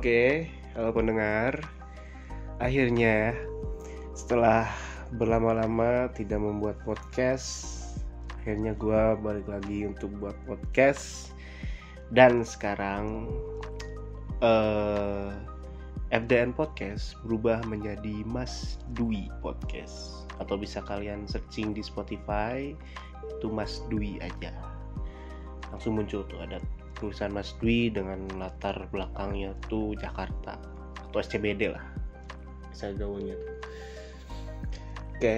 Oke, halo pendengar. Akhirnya setelah berlama-lama tidak membuat podcast, akhirnya gue balik lagi untuk buat podcast. Dan sekarang eh, FDN Podcast berubah menjadi Mas Dwi Podcast atau bisa kalian searching di Spotify itu Mas Dwi aja. Langsung muncul tuh ada tulisan Mas Dwi dengan latar belakangnya tuh Jakarta atau SCBD lah. Saya gaulnya tuh oke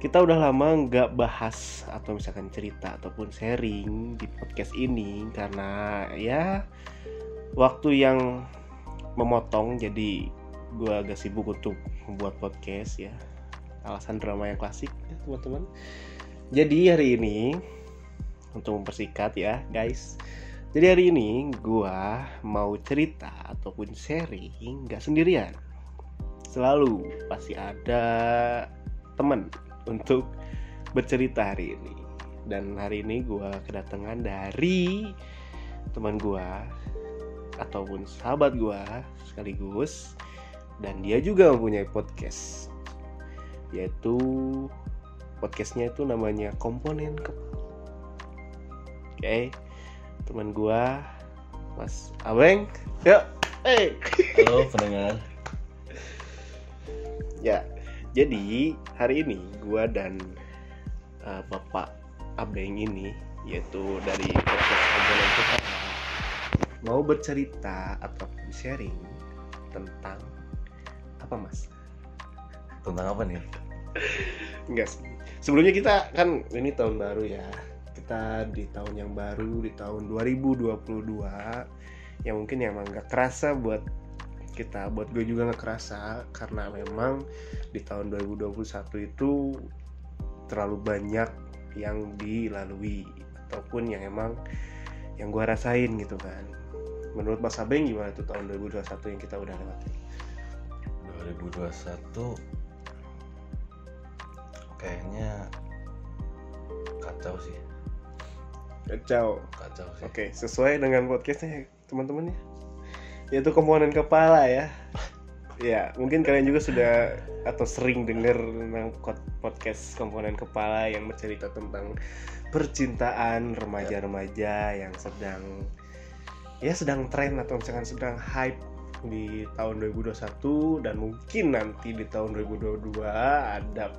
kita udah lama nggak bahas atau misalkan cerita ataupun sharing di podcast ini karena ya waktu yang memotong jadi gue agak sibuk untuk membuat podcast ya. Alasan drama yang klasik ya teman-teman. Jadi hari ini untuk mempersingkat ya guys jadi hari ini gua mau cerita ataupun sharing nggak sendirian. Selalu pasti ada teman untuk bercerita hari ini. Dan hari ini gua kedatangan dari teman gua ataupun sahabat gua sekaligus dan dia juga mempunyai podcast yaitu podcastnya itu namanya komponen kepala. Oke teman gua Mas Abeng yuk. Hey. Halo pendengar. ya jadi hari ini gua dan uh, Bapak Abeng ini yaitu dari podcast kita mau bercerita atau sharing tentang apa Mas? Tentang apa nih? enggak sih sebelumnya kita kan ini tahun baru ya kita di tahun yang baru di tahun 2022 yang mungkin emang nggak kerasa buat kita buat gue juga nggak kerasa karena memang di tahun 2021 itu terlalu banyak yang dilalui ataupun yang emang yang gue rasain gitu kan menurut Mas Abeng gimana tuh tahun 2021 yang kita udah lewati 2021 kayaknya kacau sih. Kacau Kacau sih. Oke, sesuai dengan podcastnya teman-teman ya. Yaitu komponen kepala ya. Ya, mungkin kalian juga sudah atau sering dengar tentang podcast komponen kepala yang bercerita tentang percintaan remaja-remaja yang sedang ya sedang tren atau misalkan sedang hype di tahun 2021 dan mungkin nanti di tahun 2022 ada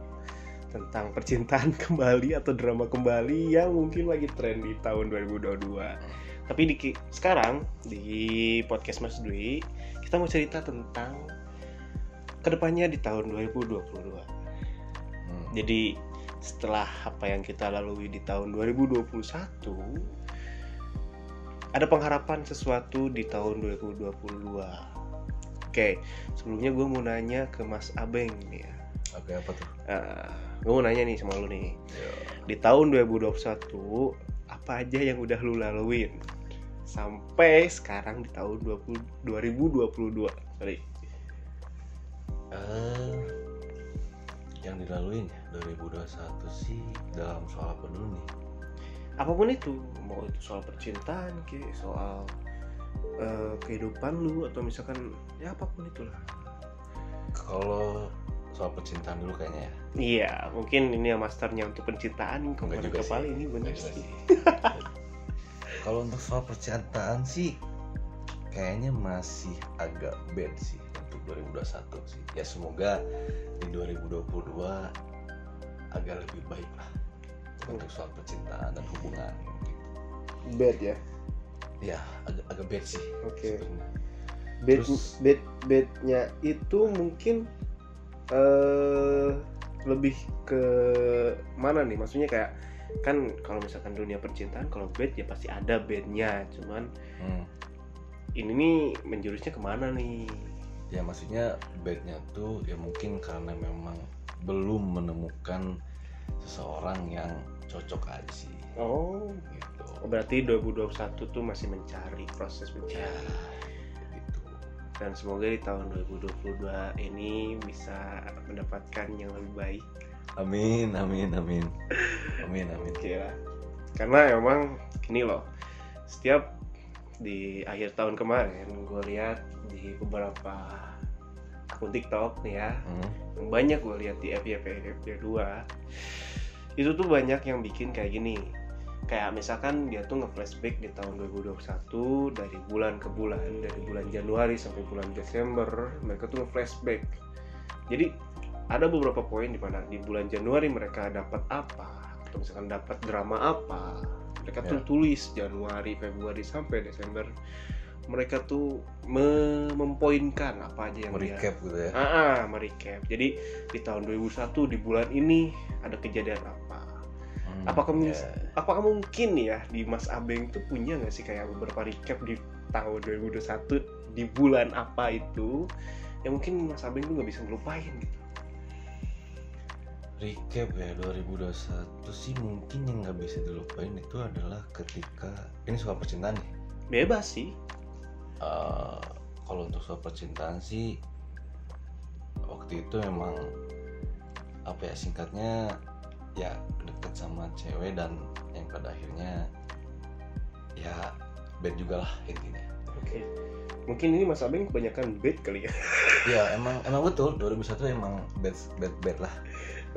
tentang percintaan kembali atau drama kembali yang mungkin lagi tren di tahun 2022. Tapi di sekarang di podcast Mas Dwi kita mau cerita tentang ke depannya di tahun 2022. Hmm. Jadi setelah apa yang kita lalui di tahun 2021 ada pengharapan sesuatu di tahun 2022. Oke, sebelumnya gue mau nanya ke Mas Abeng nih ya. Oke apa tuh? Uh, gue mau nanya nih sama lu nih. Ya, di tahun 2021 apa aja yang udah lu laluin? Sampai sekarang di tahun 20, 2022 sorry. Eh, yang dilaluin ya 2021 sih dalam soal apa dulu nih? apa pun itu mau itu soal percintaan ke soal eh, kehidupan lu atau misalkan ya apa pun itulah. Kalau soal percintaan dulu kayaknya ya. iya mungkin ini yang masternya untuk percintaan komponen juga kepala sih. ini juga sih sih. Kalau untuk soal percintaan sih kayaknya masih agak bad sih untuk 2021 sih. Ya semoga di 2022 agak lebih baik lah untuk soal percintaan dan hubungan gitu. bad ya Ya agak agak bad sih. Oke. sebenarnya. bed Terus- bed bednya itu mungkin eh lebih ke mana nih maksudnya kayak kan kalau misalkan dunia percintaan kalau bed ya pasti ada bednya cuman Hmm. ini nih menjurusnya ke mana nih Ya maksudnya badnya tuh ya mungkin karena memang belum menemukan seseorang yang cocok aja sih oh gitu. berarti 2021 tuh masih mencari proses Ya mencari gitu. Dan semoga di tahun 2022 ini bisa mendapatkan yang lebih baik Amin, amin, amin, amin, amin. Lah. Karena emang gini loh, setiap di akhir tahun kemarin gue lihat di beberapa akun TikTok nih ya Hmm. yang banyak gue lihat di FYP FYP 2 itu tuh banyak yang bikin kayak gini kayak misalkan dia tuh nge-flashback di tahun 2021 dari bulan ke bulan dari bulan Januari sampai bulan Desember mereka tuh nge-flashback jadi ada beberapa poin di mana di bulan Januari mereka dapat apa atau misalkan dapat drama apa mereka tuh Ya. tulis Januari Februari sampai Desember mereka tuh me- mempoinkan apa aja yang dia Merecap gitu ya. Ah, ah, merecap. Jadi di tahun 2001 di bulan ini ada kejadian apa? Hmm, Apakah ya. apakah mungkin ya di Mas Abeng tuh punya nggak sih kayak beberapa recap di tahun 2021 di bulan apa itu yang mungkin Mas Abeng tuh nggak bisa ngelupain gitu. recap ya 2021 sih mungkin yang nggak bisa dilupain itu adalah ketika ini soal percintaan nih Bebas sih. Eh, kalau untuk soal percintaan sih waktu itu emang apa ya singkatnya ya deket sama cewek dan yang pada akhirnya ya bad juga lah intinya Oke. Mungkin ini Mas Abeng kebanyakan bad kali ya. ya emang emang betul 2001 emang bad bad bad lah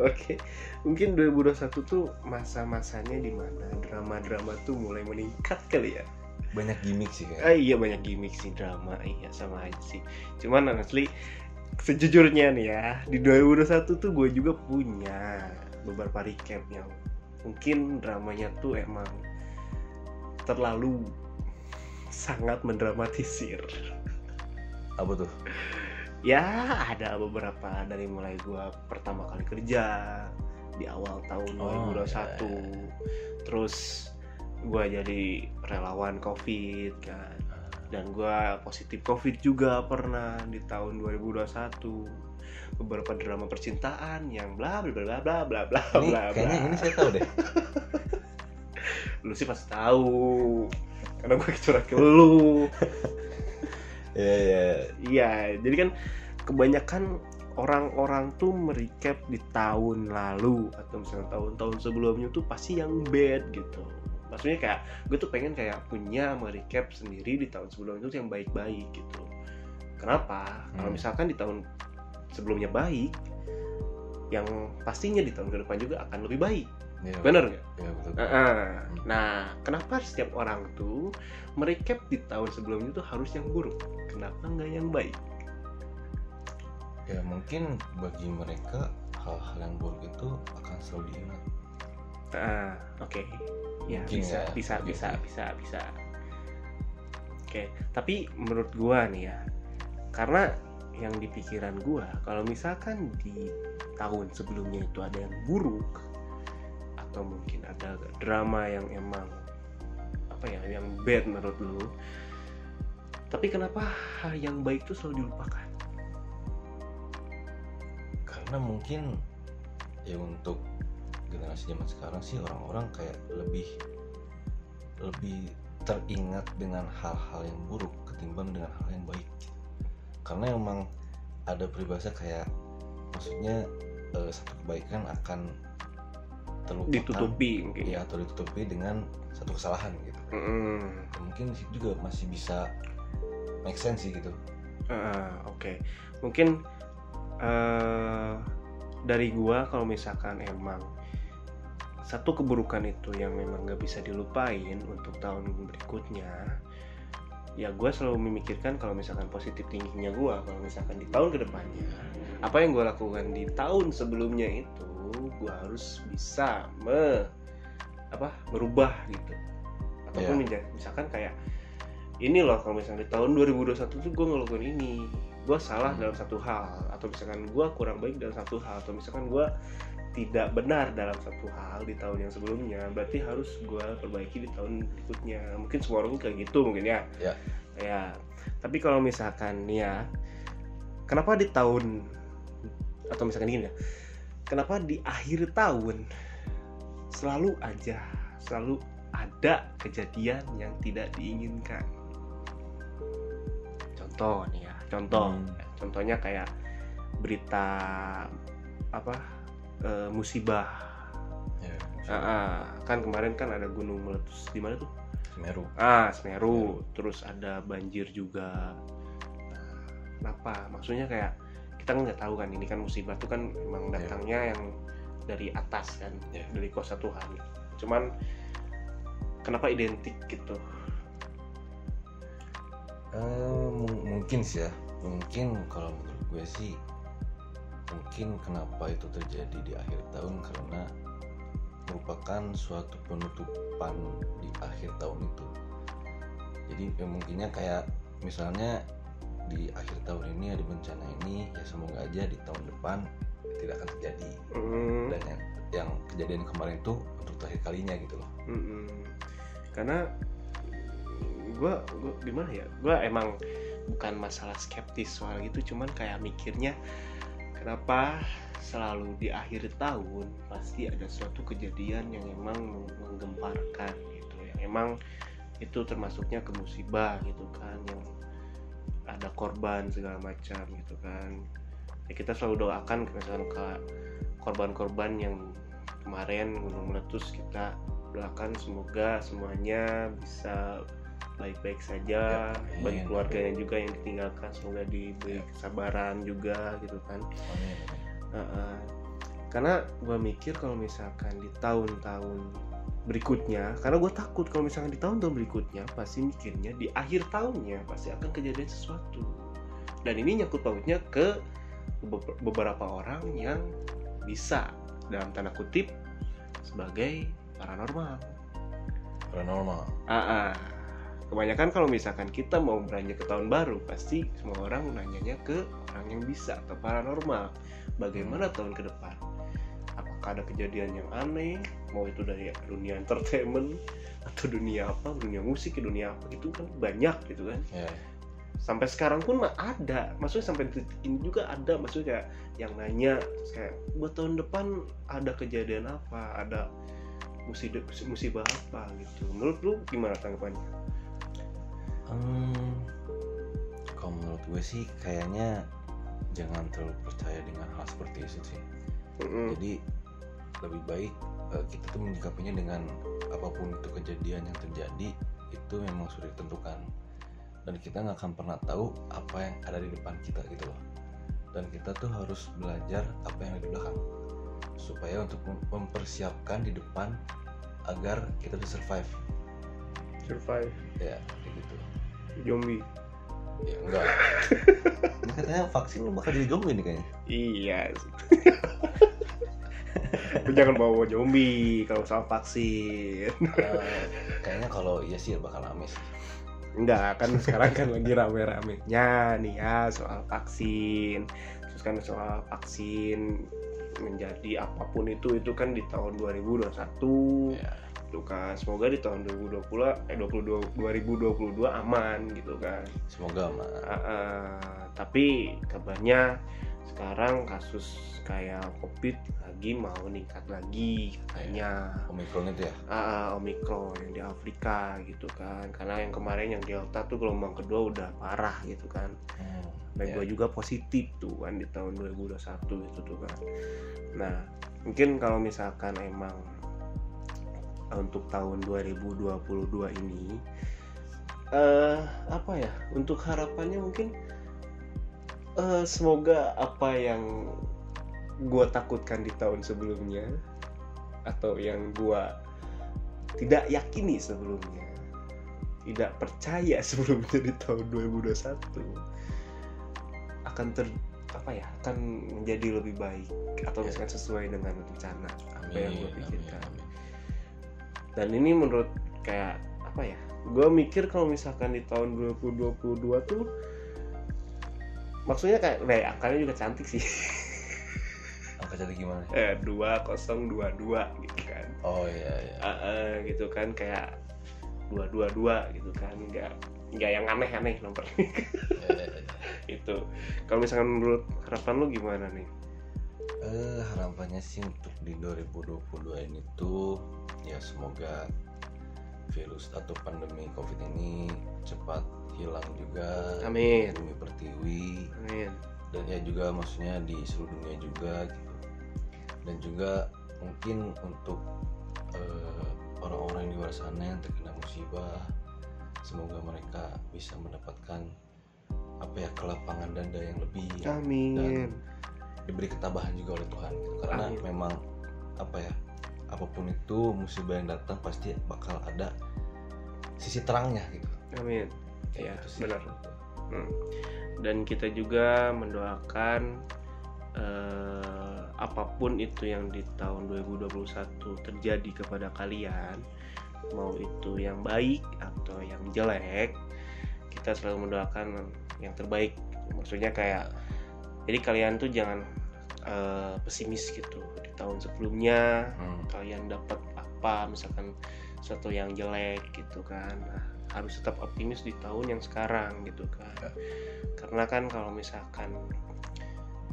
Oke. Mungkin 2021 tuh masa-masanya di mana drama-drama tuh mulai meningkat kali ya. banyak gimmick sih Ah kayak iya banyak gimmick sih drama iya sama aja sih. Cuman honestly sejujurnya nih ya di 2021 tuh gue juga punya beberapa recap yang mungkin dramanya tuh emang terlalu sangat mendramatisir. apa tuh? Ya ada beberapa dari mulai gue pertama kali kerja di awal tahun Oh, 2021 iya, terus gue jadi relawan covid kan dan gue positif covid juga pernah di tahun 2021 beberapa drama percintaan yang bla bla bla bla bla bla ini bla kayaknya bla. ini saya tahu deh. Lu sih pasti tahu. Karena gue curhat ke lu. Ya ya iya jadi kan kebanyakan orang-orang tuh merecap di tahun lalu atau misalnya tahun-tahun sebelumnya tuh pasti yang bad gitu maksudnya kayak gue tuh pengen kayak punya merecap sendiri di tahun sebelumnya tuh yang baik-baik gitu kenapa kalau Hmm. misalkan di tahun sebelumnya baik yang pastinya di tahun ke depan juga akan lebih baik ya, bener nggak ya betul Heeh. Nah, kenapa setiap orang tuh merecap di tahun sebelumnya tuh harus yang buruk? Kenapa nggak yang baik? ya mungkin bagi mereka hal-hal yang buruk itu akan selalu diingat Ah, oke. Ya, bisa, ya, bisa, bisa, sih. bisa, bisa. Oke, tapi menurut gua nih ya, karena yang di pikiran gua, kalau misalkan di tahun sebelumnya itu ada yang buruk, atau mungkin ada drama yang emang apa ya, yang bad menurut lu, tapi kenapa hal yang baik itu selalu dilupakan? karena mungkin ya untuk generasi zaman sekarang sih orang-orang kayak lebih lebih teringat dengan hal-hal yang buruk ketimbang dengan hal yang baik. Karena emang ada peribahasa kayak maksudnya eh, satu kebaikan akan terlupakan. Ditutupi mungkin. ya atau ditutupi dengan satu kesalahan gitu. Mm-mm. mungkin sih juga masih bisa make sense sih gitu. Ah, Oke, mungkin eh, dari gua kalau misalkan emang satu keburukan itu yang memang nggak bisa dilupain untuk tahun berikutnya, ya gua selalu memikirkan kalau misalkan positif tingginya gua kalau misalkan di tahun ke depannya apa yang gua lakukan di tahun sebelumnya itu gua harus bisa me apa merubah gitu ataupun menja- misalkan kayak ini loh kalau misalnya di tahun 2021 tuh gue ngelakuin ini gue salah Hmm. dalam satu hal atau misalkan gue kurang baik dalam satu hal atau misalkan gue tidak benar dalam satu hal di tahun yang sebelumnya berarti harus gue perbaiki di tahun berikutnya. Mungkin semua orang kayak gitu mungkin ya. Ya. ya. Tapi kalau misalkan ya kenapa di tahun atau misalkan gini ya kenapa di akhir tahun selalu aja selalu ada kejadian yang tidak diinginkan? Contoh nih ya contoh. Hmm. contohnya kayak berita apa eh, musibah. Ya Ah, ah. kan kemarin kan ada gunung meletus di mana tuh? Semeru. Ah Semeru. Terus ada banjir juga. Nah, kenapa? Maksudnya kayak kita nggak tahu kan ini kan musibah tuh kan emang Iya. datangnya yang dari atas kan Iya. dari kuasa Tuhan. Cuman kenapa identik gitu? Mu- mungkin sih ya. Mungkin kalau menurut gue sih mungkin kenapa itu terjadi di akhir tahun karena merupakan suatu penutupan di akhir tahun itu. Jadi ya mungkinnya kayak misalnya di akhir tahun ini ada bencana ini ya semoga aja di tahun depan tidak akan terjadi. Hmm, dan yang, yang kejadian kemarin itu untuk terakhir kalinya gitu loh. Mm-mm. karena gue gue gimana ya? Gue emang bukan masalah skeptis soal gitu cuman kayak mikirnya kenapa selalu di akhir tahun pasti ada suatu kejadian yang emang menggemparkan gitu yang emang itu termasuknya ke musibah gitu kan yang ada korban segala macam gitu kan. Ya kita selalu doakan misalkan ke korban-korban yang kemarin gunung meletus kita doakan semoga semuanya bisa baik-baik saja amin. bagi keluarganya juga yang ditinggalkan semoga diberi Ya. kesabaran juga gitu kan amin Heeh. karena gue mikir kalau misalkan di tahun-tahun berikutnya karena gue takut kalau misalkan di tahun-tahun berikutnya pasti mikirnya di akhir tahunnya pasti akan kejadian sesuatu dan ini nyangkut pautnya ke be- beberapa orang yang bisa dalam tanda kutip sebagai paranormal paranormal Ah, ah. Kebanyakan kalau misalkan kita mau beranjak ke tahun baru pasti semua orang nanyanya ke orang yang bisa atau paranormal. Bagaimana tahun ke depan? Apakah ada kejadian yang aneh? Mau itu dari dunia entertainment atau dunia apa? Dunia musik dunia apa? Itu kan banyak gitu kan. Ya. Sampai sekarang pun mah ada. Maksudnya sampai detik ini juga ada. Maksudnya kayak yang nanya kayak buat tahun depan ada kejadian apa? Ada musibah musibah apa? Gitu. Menurut lu gimana tanggapannya Hmm, kalau menurut gue sih kayaknya jangan terlalu percaya dengan hal seperti itu sih. Mm-mm. Jadi lebih baik eh, kita tuh menyikapinya dengan apa pun itu kejadian yang terjadi itu memang sudah ditentukan dan kita nggak akan pernah tahu apa yang ada di depan kita gitu loh. Dan kita tuh harus belajar apa yang ada di belakang supaya untuk mem- mempersiapkan di depan agar kita bisa survive survive ya kayak gitu. zombie Ya enggak. Katanya vaksin lu bakal jadi zombie nih kayaknya. iya Lu jangan bawa zombie kalau soal vaksin Eh, kayaknya kalau iya sih bakal rame sih. enggak kan sekarang kan lagi rame-ramenya nih ya soal vaksin terus kan soal vaksin menjadi apa pun itu itu kan di tahun 2021 Ya. Gitu kan semoga di tahun 2020 eh 22 2022 aman gitu kan Semoga mah. Ah, ah, tapi kabarnya sekarang kasus kayak covid lagi mau meningkat lagi katanya Omikron itu ya. Ah, omikron yang di Afrika gitu kan karena yang kemarin yang delta tuh gelombang kedua udah parah gitu kan Hmm, dan ya. gue juga positif tuh kan di tahun 2021 itu tuh kan nah mungkin kalau misalkan emang untuk tahun 2022 ini eh apa ya untuk harapannya mungkin eh semoga apa yang gue takutkan di tahun sebelumnya atau yang gue tidak yakini sebelumnya tidak percaya sebelumnya di tahun 2021 akan ter apa ya akan menjadi lebih baik atau Ya. misalkan sesuai dengan rencana apa Amin, yang gue amin, pikirkan amin. Dan ini menurut kayak apa ya gue mikir kalau misalkan di tahun 2022 tuh maksudnya kayak kayak angkanya juga cantik sih Angka jadi gimana? eh dua kosong dua dua gitu kan Oh iya iya. Ah, ah, gitu kan kayak dua dua dua gitu kan nggak nggak yang aneh-aneh nomor Iya, iya, iya. itu kalau misalkan menurut harapan lu gimana nih Eh harapannya sih untuk di 2022 ini tuh ya semoga virus atau pandemi covid ini cepat hilang juga Amin. bumi pertiwi amin dan ya juga maksudnya di seluruh dunia juga gitu dan juga mungkin untuk eh, orang-orang di luar sana yang terkena musibah semoga mereka bisa mendapatkan apa ya kelapangan dada yang lebih Amin. diberi ketabahan juga oleh Tuhan gitu. karena Amin. memang apa ya apa pun itu musibah yang datang pasti bakal ada sisi terangnya gitu Amin. Iya, sih. benar. Hmm. Dan kita juga mendoakan eh, apa pun itu yang di tahun 2021 terjadi kepada kalian, mau itu yang baik atau yang jelek, kita selalu mendoakan yang terbaik. Maksudnya kayak jadi kalian tuh jangan eh, pesimis gitu di tahun sebelumnya Hmm. kalian dapat apa misalkan sesuatu yang jelek gitu kan nah, harus tetap optimis di tahun yang sekarang gitu kan Ya. karena kan kalau misalkan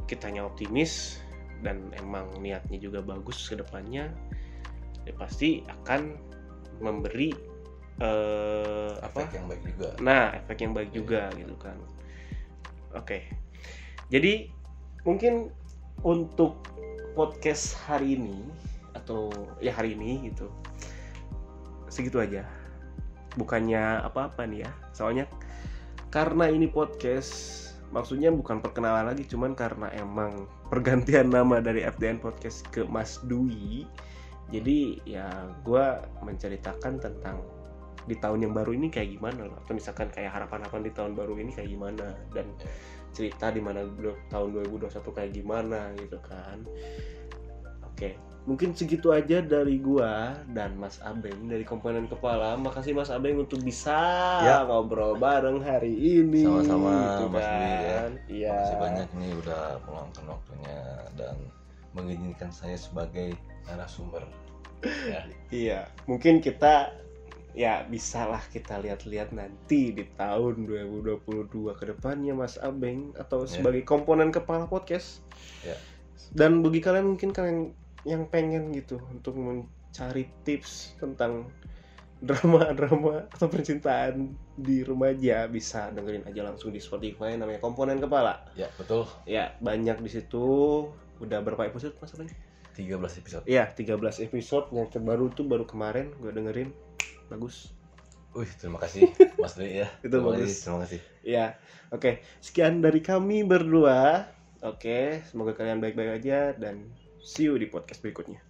kitanya optimis dan emang niatnya juga bagus ke depannya ya pasti akan memberi apa efek yang baik juga Nah, efek yang baik juga gitu kan. Oke. Jadi mungkin untuk podcast hari ini atau ya hari ini gitu. Segitu aja. Bukannya apa-apa nih ya. Soalnya karena ini podcast maksudnya bukan perkenalan lagi cuman karena emang pergantian nama dari FDN podcast ke Mas Dwi. Jadi ya gua menceritakan tentang di tahun yang baru ini kayak gimana atau misalkan kayak harapan-harapan di tahun baru ini kayak gimana dan cerita di mana tahun 2021 kayak gimana gitu kan oke mungkin segitu aja dari gua dan Mas Abeng dari komponen kepala makasih Mas Abeng untuk bisa Ya. ngobrol bareng hari ini Sama-sama, gitu Mas ya. kan iya Makasih banyak nih udah meluangkan waktunya dan mengizinkan saya sebagai narasumber. Ya, Iya, mungkin kita ya bisalah kita lihat-lihat nanti di tahun 2022 ke depannya Mas Abeng atau Ya. sebagai komponen kepala podcast. Ya. Dan bagi kalian mungkin kalian yang pengen gitu untuk mencari tips tentang drama-drama atau percintaan di remaja bisa dengerin aja langsung di Spotify namanya komponen kepala. ya betul. Ya, banyak di situ. Udah berapa episode Mas Abeng? 13 episode. Iya, 13 episode yang terbaru tuh baru kemarin gue dengerin. Bagus. Wih, terima kasih Mas Dwi ya. Itu terima bagus. kasih, terima kasih. Iya. Oke, sekian dari kami berdua. Oke, semoga kalian baik-baik aja dan see you di podcast berikutnya.